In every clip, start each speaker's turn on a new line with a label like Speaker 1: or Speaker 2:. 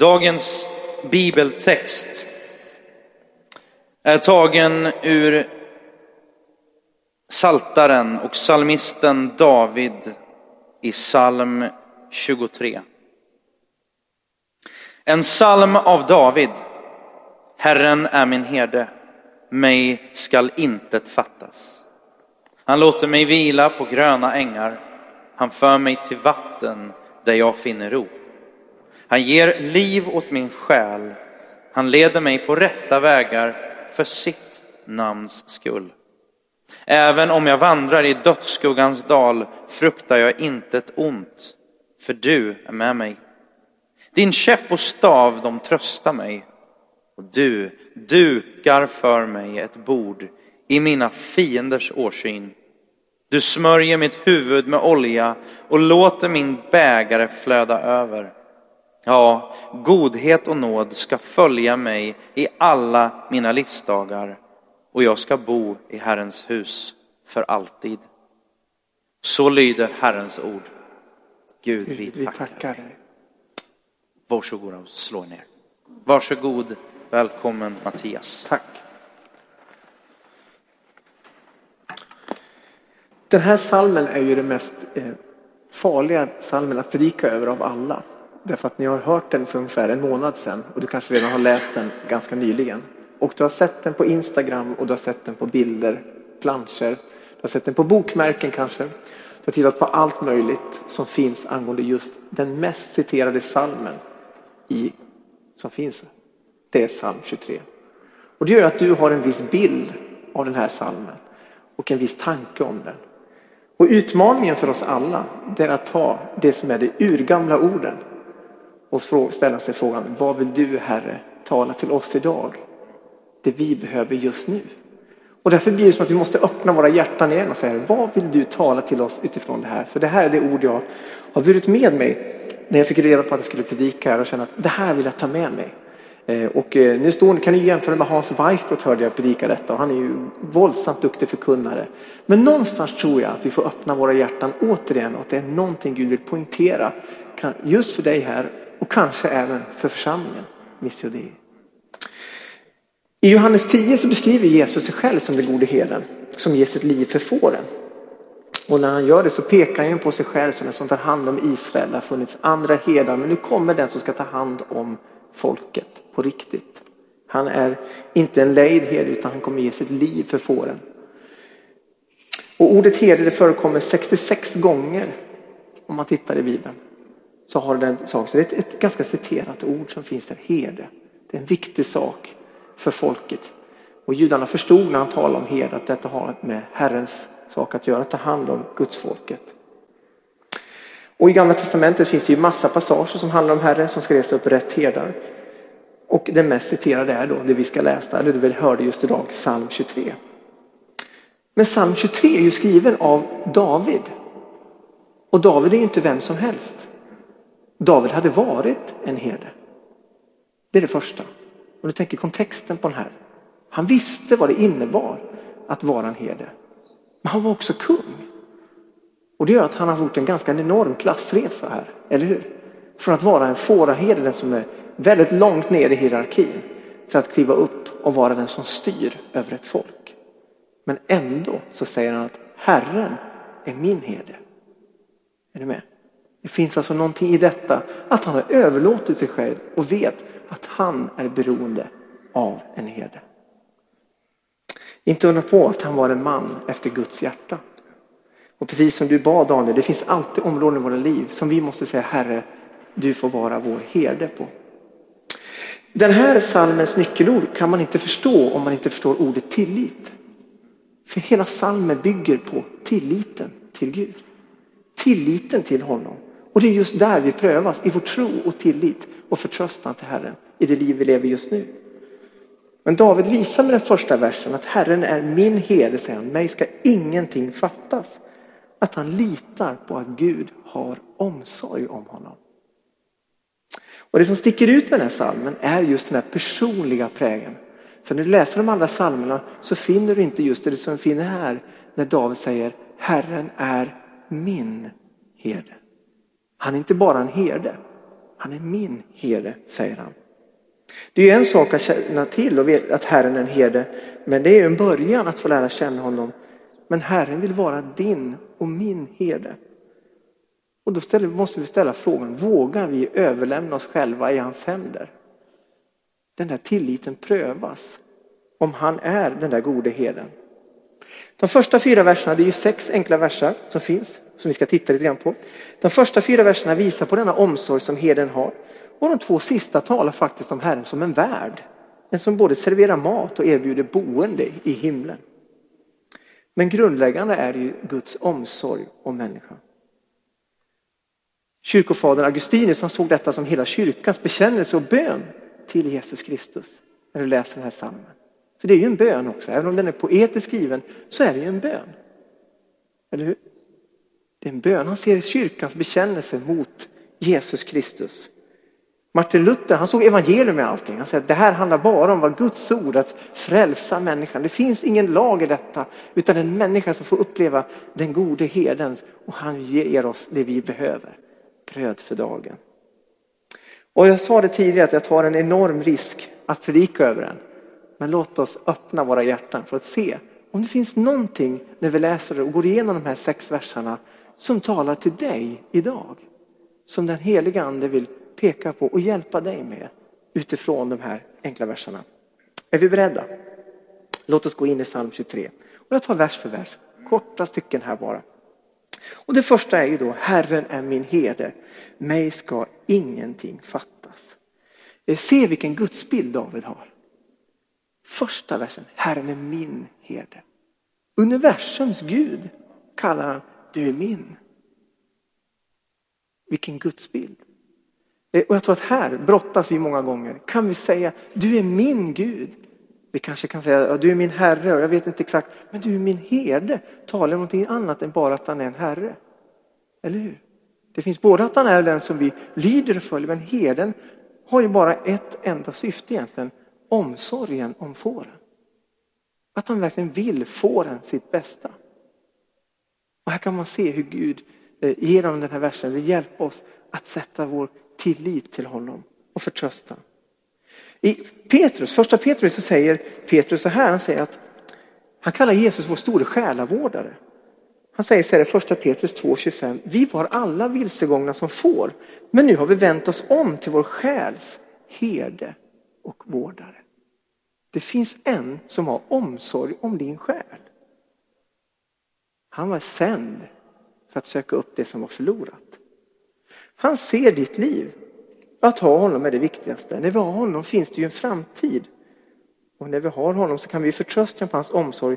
Speaker 1: Dagens bibeltext är tagen ur Saltaren och salmisten David i psalm 23. En psalm av David. Herren är min herde, mig skall intet fattas. Han låter mig vila på gröna ängar, han för mig till vatten där jag finner ro. Han ger liv åt min själ, han leder mig på rätta vägar för sitt namns skull. Även om jag vandrar i dödsskuggans dal fruktar jag intet ont, för du är med mig. Din käpp och stav, de tröstar mig. Och du dukar för mig ett bord i mina fienders årsyn. Du smörjer mitt huvud med olja och låter min bägare flöda över. Ja, godhet och nåd ska följa mig i alla mina livsdagar och jag ska bo i Herrens hus för alltid. Så lyder Herrens ord. Gud, vi, vi tackar dig. Varsågoda och slå ner. Varsågod, välkommen Mattias.
Speaker 2: Tack. Den här salmen är ju den mest eh, farliga salmen att predika över av alla. Därför att ni har hört den för ungefär en månad sedan och du kanske redan har läst den ganska nyligen. Och du har sett den på Instagram och du har sett den på bilder, planscher. Du har sett den på bokmärken kanske. Du har tittat på allt möjligt som finns angående just den mest citerade salmen i, som finns. Det är psalm 23. Och det gör att du har en viss bild av den här salmen och en viss tanke om den. Och utmaningen för oss alla det är att ta det som är de urgamla orden och ställa sig frågan, vad vill du Herre tala till oss idag? Det vi behöver just nu. Och därför blir det som att vi måste öppna våra hjärtan igen och säga, vad vill du tala till oss utifrån det här? För det här är det ord jag har burit med mig när jag fick reda på att jag skulle predika här och känna att det här vill jag ta med mig. Eh, och eh, nu står, kan ni jämföra med Hans Weichbrott, hörde jag predika detta och han är ju våldsamt duktig förkunnare. Men någonstans tror jag att vi får öppna våra hjärtan återigen och att det är någonting Gud vill poängtera. Just för dig här och kanske även för församlingen. Missio Dei. I Johannes 10 så beskriver Jesus sig själv som den gode herden som ger sitt liv för fåren. Och när han gör det så pekar han på sig själv som den som tar hand om Israel. Det har funnits andra herdar men nu kommer den som ska ta hand om folket på riktigt. Han är inte en lejd herde utan han kommer ge sitt liv för fåren. Och ordet herde förekommer 66 gånger om man tittar i Bibeln. Så har den sak. Så det är ett, ett ganska citerat ord som finns där, herde. Det är en viktig sak för folket. Och judarna förstod när han talade om herde att detta har med Herrens sak att göra, att ta hand om Guds folket. Och i Gamla Testamentet finns det ju massa passager som handlar om Herren som ska resa upp rätt herdar. Och den mest citerade är då det vi ska läsa, eller det vi hörde just idag, psalm 23. Men psalm 23 är ju skriven av David. Och David är ju inte vem som helst. David hade varit en herde. Det är det första. Om du tänker kontexten på den här. Han visste vad det innebar att vara en herde. Men han var också kung. Och det gör att han har gjort en ganska enorm klassresa här, eller hur? Från att vara en fåraherde, den som är väldigt långt ner i hierarkin, till att kliva upp och vara den som styr över ett folk. Men ändå så säger han att Herren är min herde. Är du med? Det finns alltså någonting i detta att han har överlåtit sig själv och vet att han är beroende av en herde. Inte undra på att han var en man efter Guds hjärta. Och precis som du bad Daniel, det finns alltid områden i våra liv som vi måste säga Herre, du får vara vår herde på. Den här salmens nyckelord kan man inte förstå om man inte förstår ordet tillit. För hela salmen bygger på tilliten till Gud. Tilliten till honom. Och det är just där vi prövas, i vår tro och tillit och förtröstan till Herren i det liv vi lever just nu. Men David visar med den första versen att Herren är min herde, säger han. Mig ska ingenting fattas. Att han litar på att Gud har omsorg om honom. Och det som sticker ut med den här salmen är just den här personliga prägen. För när du läser de andra salmerna så finner du inte just det som finner här när David säger Herren är min herde. Han är inte bara en herde. Han är min herde, säger han. Det är en sak att känna till och veta att Herren är en herde, men det är en början att få lära känna honom. Men Herren vill vara din och min herde. Och då ställer, måste vi ställa frågan, vågar vi överlämna oss själva i hans händer? Den där tilliten prövas om han är den där gode herden. De första fyra verserna, det är ju sex enkla verser som finns, som vi ska titta lite grann på. De första fyra verserna visar på denna omsorg som herden har. Och de två sista talar faktiskt om Herren som en värd. En som både serverar mat och erbjuder boende i himlen. Men grundläggande är ju Guds omsorg om människan. Kyrkofadern Augustinus han såg detta som hela kyrkans bekännelse och bön till Jesus Kristus. När du läser den här psalmen. För det är ju en bön också, även om den är poetiskt skriven så är det ju en bön. Eller hur? Det är en bön. Han ser kyrkans bekännelse mot Jesus Kristus. Martin Luther han såg evangelium i allting. Han säger att det här handlar bara om vad Guds ord, att frälsa människan. Det finns ingen lag i detta utan en människa som får uppleva den gode herden och han ger oss det vi behöver. Bröd för dagen. Och jag sa det tidigare att jag tar en enorm risk att predika över den. Men låt oss öppna våra hjärtan för att se om det finns någonting när vi läser och går igenom de här sex verserna som talar till dig idag. Som den heliga ande vill peka på och hjälpa dig med utifrån de här enkla verserna. Är vi beredda? Låt oss gå in i psalm 23. Och jag tar vers för vers, korta stycken här bara. Och det första är ju då, Herren är min herde, mig ska ingenting fattas. Eh, se vilken gudsbild David har. Första versen, Herren är min herde. Universums Gud kallar han, du är min. Vilken gudsbild. Eh, och jag tror att här brottas vi många gånger. Kan vi säga, du är min Gud. Vi kanske kan säga, du är min Herre, och jag vet inte exakt, men du är min herde. Talar om någonting annat än bara att han är en Herre. Eller hur? Det finns både att han är den som vi lyder och följer, men herden har ju bara ett enda syfte egentligen, omsorgen om fåren. Att han verkligen vill fåren sitt bästa. Och här kan man se hur Gud eh, genom den här versen vill hjälpa oss att sätta vår tillit till honom och förtröstan. I Petrus, första Petrus så säger Petrus så här, han säger att han kallar Jesus vår store själavårdare. Han säger så här i första Petrus 2.25, vi var alla vilsegångna som får, men nu har vi vänt oss om till vår själs herde och vårdare. Det finns en som har omsorg om din själ. Han var sänd för att söka upp det som var förlorat. Han ser ditt liv. Att ha honom är det viktigaste. När vi har honom finns det ju en framtid. Och när vi har honom så kan vi förtröstan på hans omsorg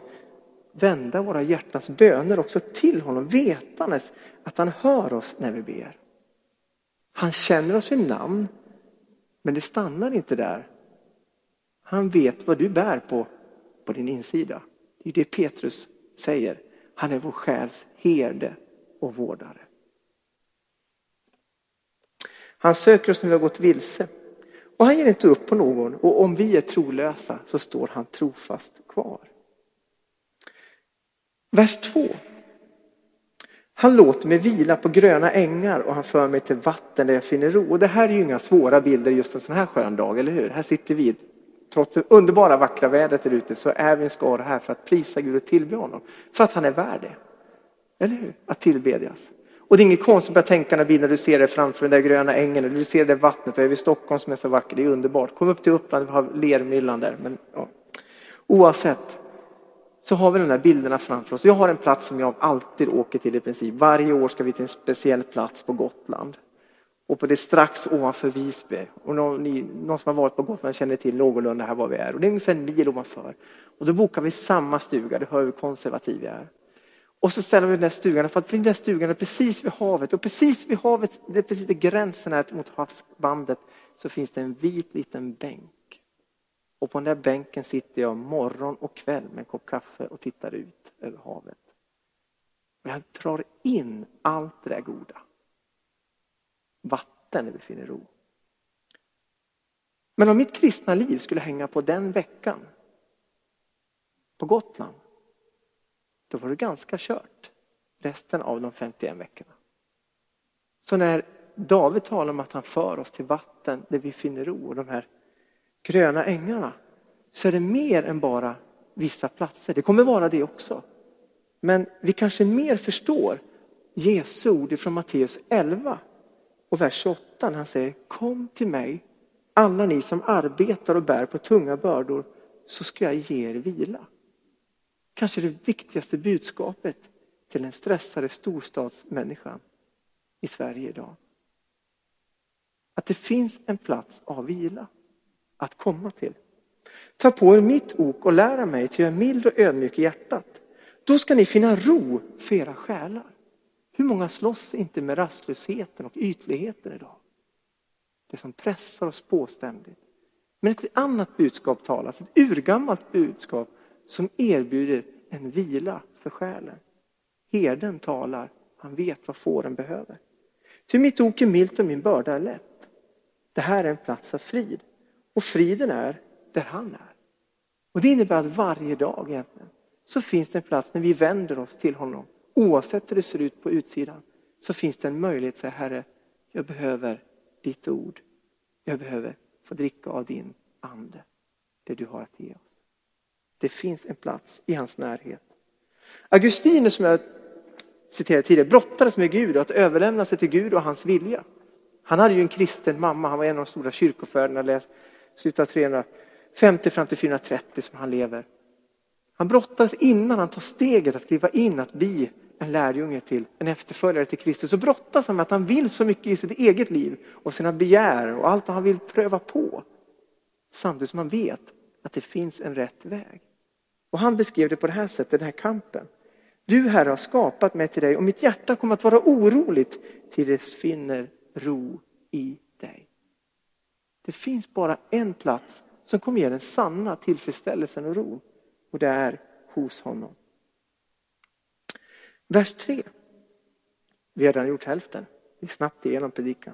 Speaker 2: vända våra hjärtans böner också till honom vetandes att han hör oss när vi ber. Han känner oss vid namn men det stannar inte där. Han vet vad du bär på, på din insida. Det är det Petrus säger. Han är vår själs herde och vårdare. Han söker oss när vi har gått vilse. Och han ger inte upp på någon. Och om vi är trolösa så står han trofast kvar. Vers 2. Han låter mig vila på gröna ängar och han för mig till vatten där jag finner ro. Och det här är ju inga svåra bilder just en sån här skön dag, eller hur? Här sitter vi, trots det underbara vackra vädret där ute, så är vi en skara här för att prisa Gud och tillbe honom. För att han är värd det. Eller hur? Att tillbedjas. Och det är inget konstigt att börja tänka när, när du ser det framför den där gröna ängen, eller du ser det vattnet och är i Stockholm som är så vackert, det är underbart. Kom upp till Uppland, vi har lermyllan där. Men, ja. Oavsett så har vi de där bilderna framför oss. Jag har en plats som jag alltid åker till i princip. Varje år ska vi till en speciell plats på Gotland. Och på det strax ovanför Visby. Och någon, ni, någon som har varit på Gotland känner till någorlunda här var vi är. Och det är ungefär en mil ovanför. Och då bokar vi samma stuga, det hör hur konservativ vi är. Och så ställer vi den där stugan, för att den där stugan är precis vid havet och precis vid havet, det är precis där gränsen är mot havsbandet, så finns det en vit liten bänk. Och på den där bänken sitter jag morgon och kväll med en kopp kaffe och tittar ut över havet. Och jag drar in allt det där goda. Vatten när vi finner ro. Men om mitt kristna liv skulle hänga på den veckan på Gotland då var det ganska kört resten av de 51 veckorna. Så när David talar om att han för oss till vatten där vi finner ro och de här gröna ängarna så är det mer än bara vissa platser. Det kommer vara det också. Men vi kanske mer förstår Jesu ord från Matteus 11 och vers 28 när han säger Kom till mig alla ni som arbetar och bär på tunga bördor så ska jag ge er vila. Kanske det viktigaste budskapet till den stressade storstadsmänniskan i Sverige idag. Att det finns en plats av vila att komma till. Ta på er mitt ok och lära mig till jag är mild och ödmjuk i hjärtat. Då ska ni finna ro för era själar. Hur många slåss inte med rastlösheten och ytligheten idag? Det som pressar oss på ständigt. Men ett annat budskap talas, ett urgammalt budskap som erbjuder en vila för själen. Herden talar, han vet vad fåren behöver. Ty mitt ok är milt och min börda är lätt. Det här är en plats av frid. Och friden är där han är. Och det innebär att varje dag egentligen så finns det en plats när vi vänder oss till honom. Oavsett hur det ser ut på utsidan så finns det en möjlighet att säga Herre, jag behöver ditt ord. Jag behöver få dricka av din ande, det du har att ge oss. Det finns en plats i hans närhet. Augustinus som jag citerade tidigare brottades med Gud och att överlämna sig till Gud och hans vilja. Han hade ju en kristen mamma, han var en av de stora kyrkofäderna, slutet av 350 fram till 430 som han lever. Han brottades innan han tar steget att kliva in att bli en lärjunge till, en efterföljare till Kristus. Så brottas han med att han vill så mycket i sitt eget liv och sina begär och allt han vill pröva på. Samtidigt som han vet att det finns en rätt väg. Och han beskrev det på det här sättet, den här kampen. Du Herre har skapat mig till dig och mitt hjärta kommer att vara oroligt till det finner ro i dig. Det finns bara en plats som kommer ge den sanna tillfredsställelsen och ro och det är hos honom. Vers 3. Vi har redan gjort hälften. Vi är snabbt igenom predikan.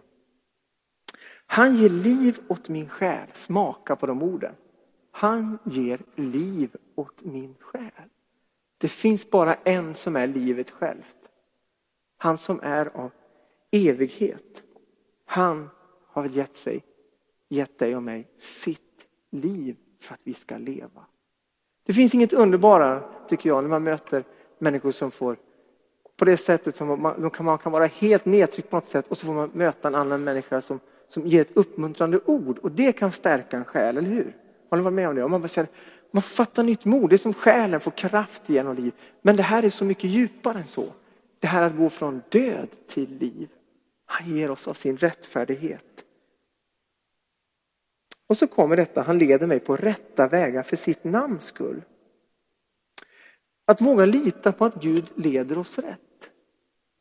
Speaker 2: Han ger liv åt min själ. Smaka på de orden. Han ger liv åt min själ. Det finns bara en som är livet självt. Han som är av evighet. Han har gett sig, gett dig och mig sitt liv för att vi ska leva. Det finns inget underbara, tycker jag, när man möter människor som får på det sättet som man kan, man kan vara helt nedtryckt på något sätt och så får man möta en annan människa som, som ger ett uppmuntrande ord och det kan stärka en själ, eller hur? Har ni varit med om det? Och man, bara känner, man får fatta nytt mod, det är som själen får kraft genom liv. Men det här är så mycket djupare än så. Det här att gå från död till liv. Han ger oss av sin rättfärdighet. Och så kommer detta, han leder mig på rätta vägar för sitt namns skull. Att våga lita på att Gud leder oss rätt.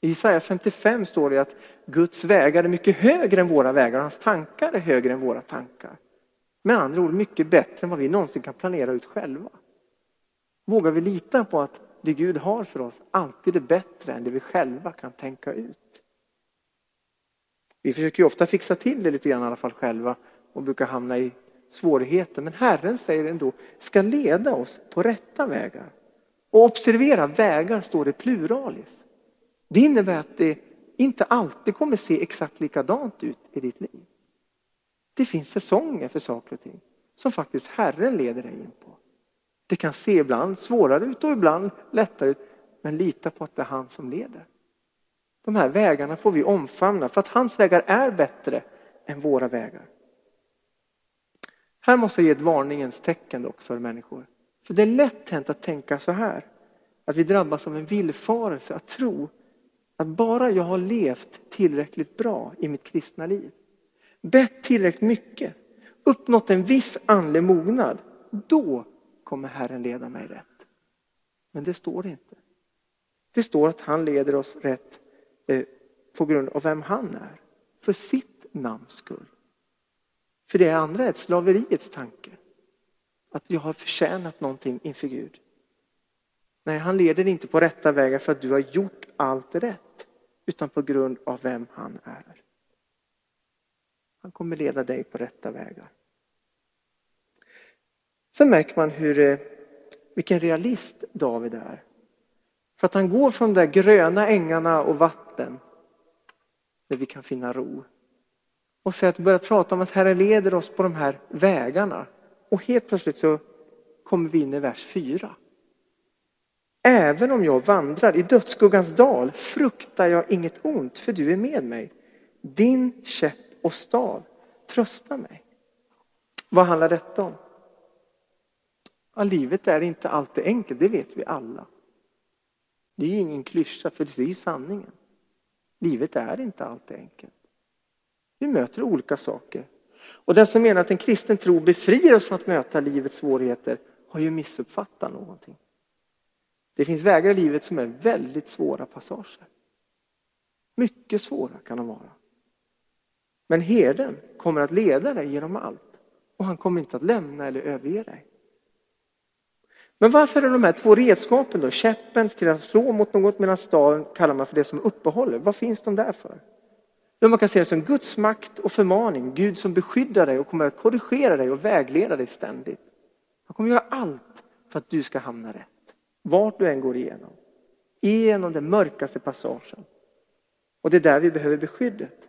Speaker 2: I Isaiah 55 står det att Guds vägar är mycket högre än våra vägar och hans tankar är högre än våra tankar. Med andra ord mycket bättre än vad vi någonsin kan planera ut själva. Vågar vi lita på att det Gud har för oss alltid är bättre än det vi själva kan tänka ut? Vi försöker ju ofta fixa till det lite grann i alla fall själva och brukar hamna i svårigheter. Men Herren säger ändå, ska leda oss på rätta vägar. Och observera, vägar står det pluralis. Det innebär att det inte alltid kommer se exakt likadant ut i ditt liv. Det finns säsonger för saker och ting som faktiskt Herren leder dig in på. Det kan se ibland svårare ut och ibland lättare ut. Men lita på att det är han som leder. De här vägarna får vi omfamna för att hans vägar är bättre än våra vägar. Här måste jag ge ett varningens tecken dock för människor. För det är lätt hänt att tänka så här. Att vi drabbas av en villfarelse att tro att bara jag har levt tillräckligt bra i mitt kristna liv, bett tillräckligt mycket, uppnått en viss andlig mognad, då kommer Herren leda mig rätt. Men det står det inte. Det står att han leder oss rätt eh, på grund av vem han är. För sitt namns skull. För det andra är ett slaveriets tanke. Att jag har förtjänat någonting inför Gud. Nej, han leder inte på rätta vägar för att du har gjort allt rätt. Utan på grund av vem han är. Han kommer leda dig på rätta vägar. Sen märker man hur, eh, vilken realist David är. För att han går från de där gröna ängarna och vatten där vi kan finna ro. Och så att börja prata om att Herren leder oss på de här vägarna. Och helt plötsligt så kommer vi in i vers 4. Även om jag vandrar i dödsskuggans dal fruktar jag inget ont, för du är med mig. Din käpp och stav tröstar mig. Vad handlar detta om? Ja, livet är inte alltid enkelt, det vet vi alla. Det är ju ingen klyscha, för det är ju sanningen. Livet är inte alltid enkelt. Vi möter olika saker. Och den som menar att en kristen tro befriar oss från att möta livets svårigheter har ju missuppfattat någonting. Det finns vägar i livet som är väldigt svåra passager. Mycket svåra kan de vara. Men herden kommer att leda dig genom allt och han kommer inte att lämna eller överge dig. Men varför är de här två redskapen då, käppen till att slå mot något medan staven kallar man för det som uppehåller, vad finns de där för? Men man kan se det som Guds makt och förmaning, Gud som beskyddar dig och kommer att korrigera dig och vägleda dig ständigt. Han kommer göra allt för att du ska hamna rätt. Vart du än går igenom. Genom den mörkaste passagen. Och det är där vi behöver beskyddet.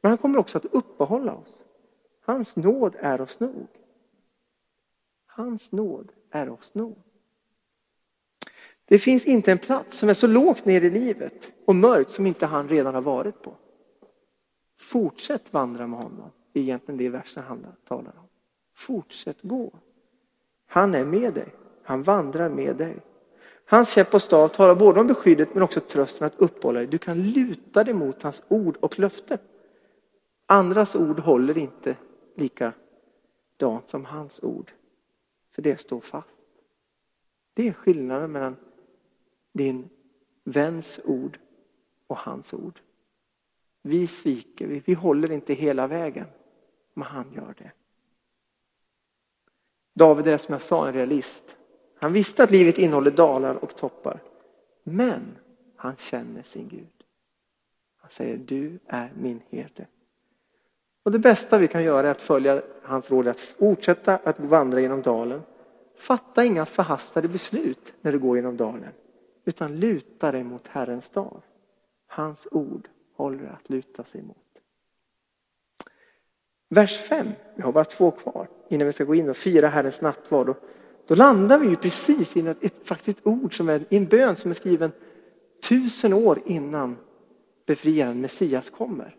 Speaker 2: Men han kommer också att uppehålla oss. Hans nåd är oss nog. Hans nåd är oss nog. Det finns inte en plats som är så lågt ner i livet och mörkt som inte han redan har varit på. Fortsätt vandra med honom. Det är egentligen det versen handlar, talar om. Fortsätt gå. Han är med dig. Han vandrar med dig. Hans käpp och stav talar både om beskyddet men också trösten att uppehålla dig. Du kan luta dig mot hans ord och löfte. Andras ord håller inte likadant som hans ord. För det står fast. Det är skillnaden mellan din väns ord och hans ord. Vi sviker, vi, vi håller inte hela vägen. Men han gör det. David är som jag sa en realist. Han visste att livet innehåller dalar och toppar. Men han känner sin Gud. Han säger du är min herde. Och det bästa vi kan göra är att följa hans råd, att fortsätta att vandra genom dalen. Fatta inga förhastade beslut när du går genom dalen. Utan luta dig mot Herrens dag, Hans ord håller att luta sig mot. Vers 5, vi har bara två kvar innan vi ska gå in och fira Herrens nattvard. Då, då landar vi ju precis i ett, ett, faktiskt ord som är en bön som är skriven tusen år innan befriaren Messias kommer.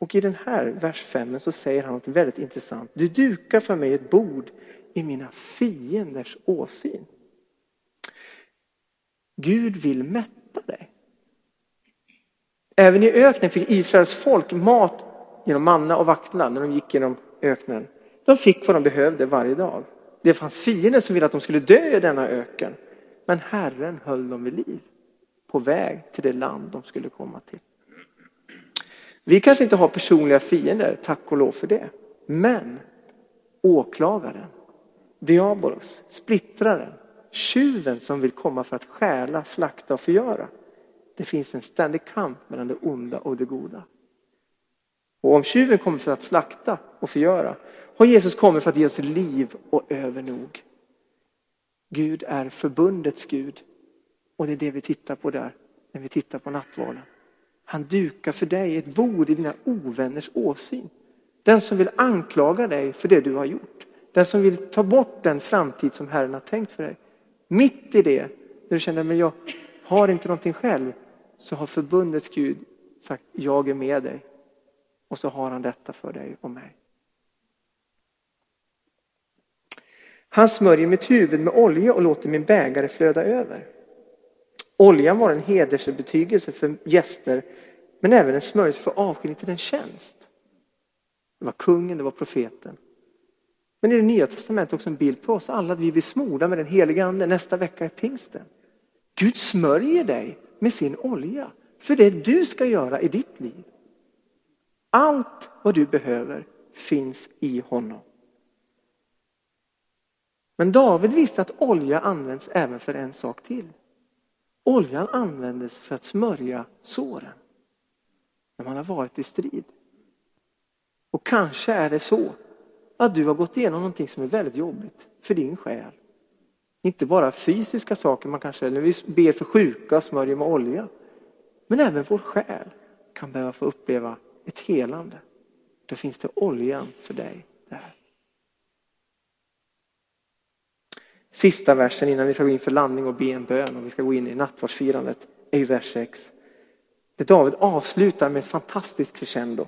Speaker 2: Och i den här vers 5 så säger han något väldigt intressant. Du dukar för mig ett bord i mina fienders åsyn. Gud vill mätta dig. Även i öknen fick Israels folk mat genom manna och vaktla när de gick genom öknen. De fick vad de behövde varje dag. Det fanns fiender som ville att de skulle dö i denna öken. Men Herren höll dem vid liv på väg till det land de skulle komma till. Vi kanske inte har personliga fiender, tack och lov för det. Men åklagaren, diabolos, splittraren, tjuven som vill komma för att stjäla, slakta och förgöra. Det finns en ständig kamp mellan det onda och det goda. Och om tjuven kommer för att slakta och förgöra har Jesus kommit för att ge oss liv och övernog. Gud är förbundets Gud och det är det vi tittar på där när vi tittar på nattvarden. Han dukar för dig ett bord i dina ovänners åsyn. Den som vill anklaga dig för det du har gjort. Den som vill ta bort den framtid som Herren har tänkt för dig. Mitt i det, när du känner att jag har inte någonting själv, så har förbundets Gud sagt jag är med dig. Och så har han detta för dig och mig. Han smörjer mitt huvud med olja och låter min bägare flöda över. Oljan var en hedersbetygelse för gäster men även en smörjelse för avskiljning till en tjänst. Det var kungen, det var profeten. Men i det nya testamentet också en bild på oss alla att vi blir smorda med den heliga ande. Nästa vecka är pingsten. Gud smörjer dig med sin olja för det du ska göra i ditt liv. Allt vad du behöver finns i honom. Men David visste att olja används även för en sak till. Oljan användes för att smörja såren när man har varit i strid. Och kanske är det så att du har gått igenom någonting som är väldigt jobbigt för din själ. Inte bara fysiska saker, man kanske, eller vi ber för sjuka och smörjer med olja. Men även vår själ kan behöva få uppleva ett helande. Då finns det oljan för dig där. Sista versen innan vi ska gå in för landning och be en bön och vi ska gå in i nattvardsfirandet är ju vers 6. Där David avslutar med ett fantastiskt crescendo.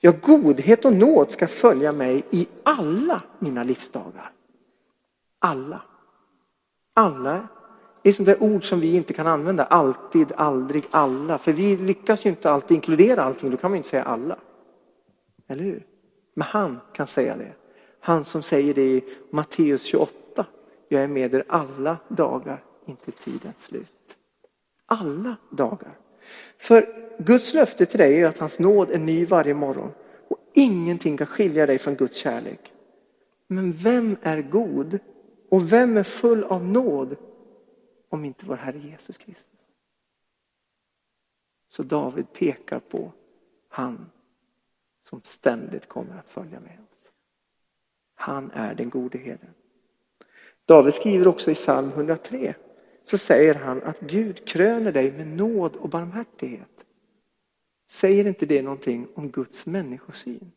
Speaker 2: Ja, godhet och nåd ska följa mig i alla mina livsdagar. Alla. Alla är sånt där ord som vi inte kan använda. Alltid, aldrig, alla. För vi lyckas ju inte alltid inkludera allting. Då kan man inte säga alla. Eller hur? Men han kan säga det. Han som säger det i Matteus 28. Jag är med er alla dagar, inte tidens slut. Alla dagar. För Guds löfte till dig är att hans nåd är ny varje morgon. Och ingenting kan skilja dig från Guds kärlek. Men vem är god och vem är full av nåd om inte vår Herre Jesus Kristus? Så David pekar på han som ständigt kommer att följa med oss. Han är den gode herden. David skriver också i psalm 103 så säger han att Gud kröner dig med nåd och barmhärtighet. Säger inte det någonting om Guds människosyn?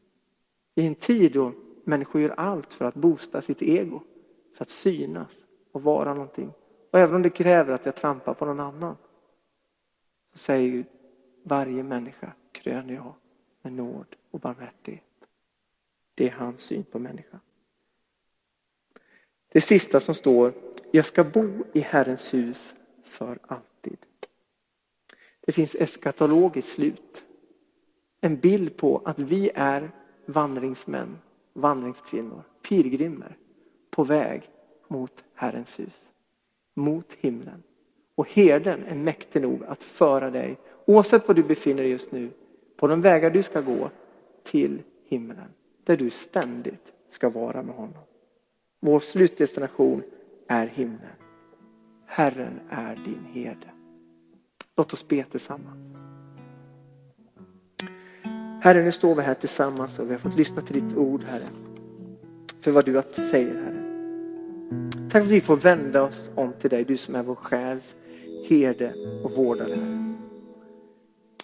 Speaker 2: I en tid då människor gör allt för att boosta sitt ego, för att synas och vara någonting. Och även om det kräver att jag trampar på någon annan. Så säger Gud, varje människa kröner jag med nåd och barmhärtighet. Det är hans syn på människan. Det sista som står, jag ska bo i Herrens hus för alltid. Det finns eskatologiskt slut. En bild på att vi är vandringsmän, vandringskvinnor, pilgrimer på väg mot Herrens hus, mot himlen. Och herden är mäktig nog att föra dig, oavsett var du befinner dig just nu, på de vägar du ska gå till himlen. Där du ständigt ska vara med honom. Vår slutdestination är himlen. Herren är din herde. Låt oss be tillsammans. Herre, nu står vi här tillsammans och vi har fått lyssna till ditt ord, Herre. För vad du säger, Herre. Tack för att vi får vända oss om till dig, du som är vår själs herde och vårdare.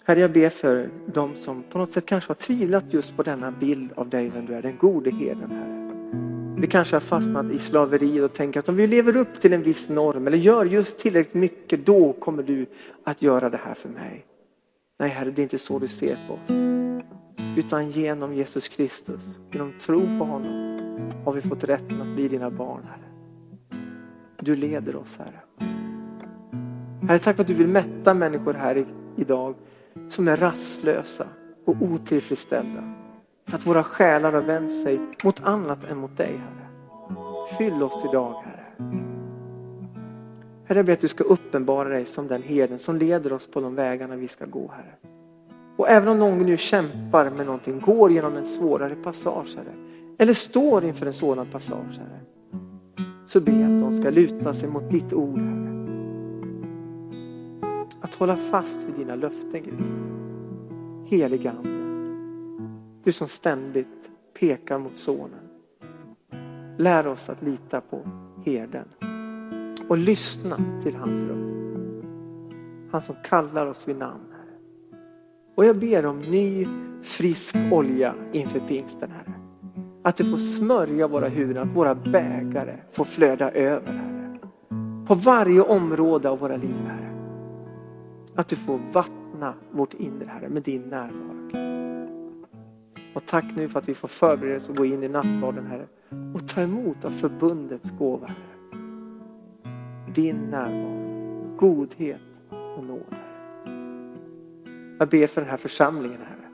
Speaker 2: Herre, jag ber för de som på något sätt kanske har tvivlat just på denna bild av dig, vem du är, den gode herden, Herre. Vi kanske har fastnat i slaveriet och tänker att om vi lever upp till en viss norm eller gör just tillräckligt mycket, då kommer du att göra det här för mig. Nej Herre, det är inte så du ser på oss. Utan genom Jesus Kristus, genom tro på honom, har vi fått rätten att bli dina barn, Herre. Du leder oss, Herre. Herre, tack för att du vill mätta människor här idag som är rastlösa och otillfredsställda. För att våra själar har vänt sig mot annat än mot dig, Herre. Fyll oss idag, Herre. Herre, jag ber att du ska uppenbara dig som den herden som leder oss på de vägarna vi ska gå, Herre. Och även om någon nu kämpar med någonting, går genom en svårare passage, Herre. Eller står inför en sådan passage, Herre. Så be att de ska luta sig mot ditt ord, Herre. Att hålla fast vid dina löften, Gud. Heliga Ande. Du som ständigt pekar mot sonen. Lär oss att lita på herden och lyssna till hans röst. Han som kallar oss vid namn. Herre. Och jag ber om ny frisk olja inför pingsten Herre. Att du får smörja våra huvuden, att våra bägare får flöda över Herre. På varje område av våra liv Herre. Att du får vattna vårt inre Herre med din närvaro. Och tack nu för att vi får förbereda oss och gå in i nattvarden Herre. Och ta emot av förbundets gåva Herre. Din närvaro, godhet och nåd. Jag ber för den här församlingen Herre.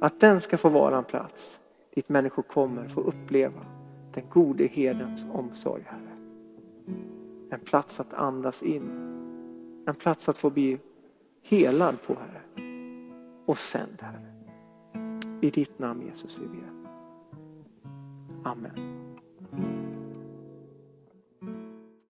Speaker 2: Att den ska få vara en plats dit människor kommer få uppleva den gode herdens omsorg Herre. En plats att andas in. En plats att få bli helad på Herre. Och sänd Herre. I ditt namn Jesus vi ber. Amen.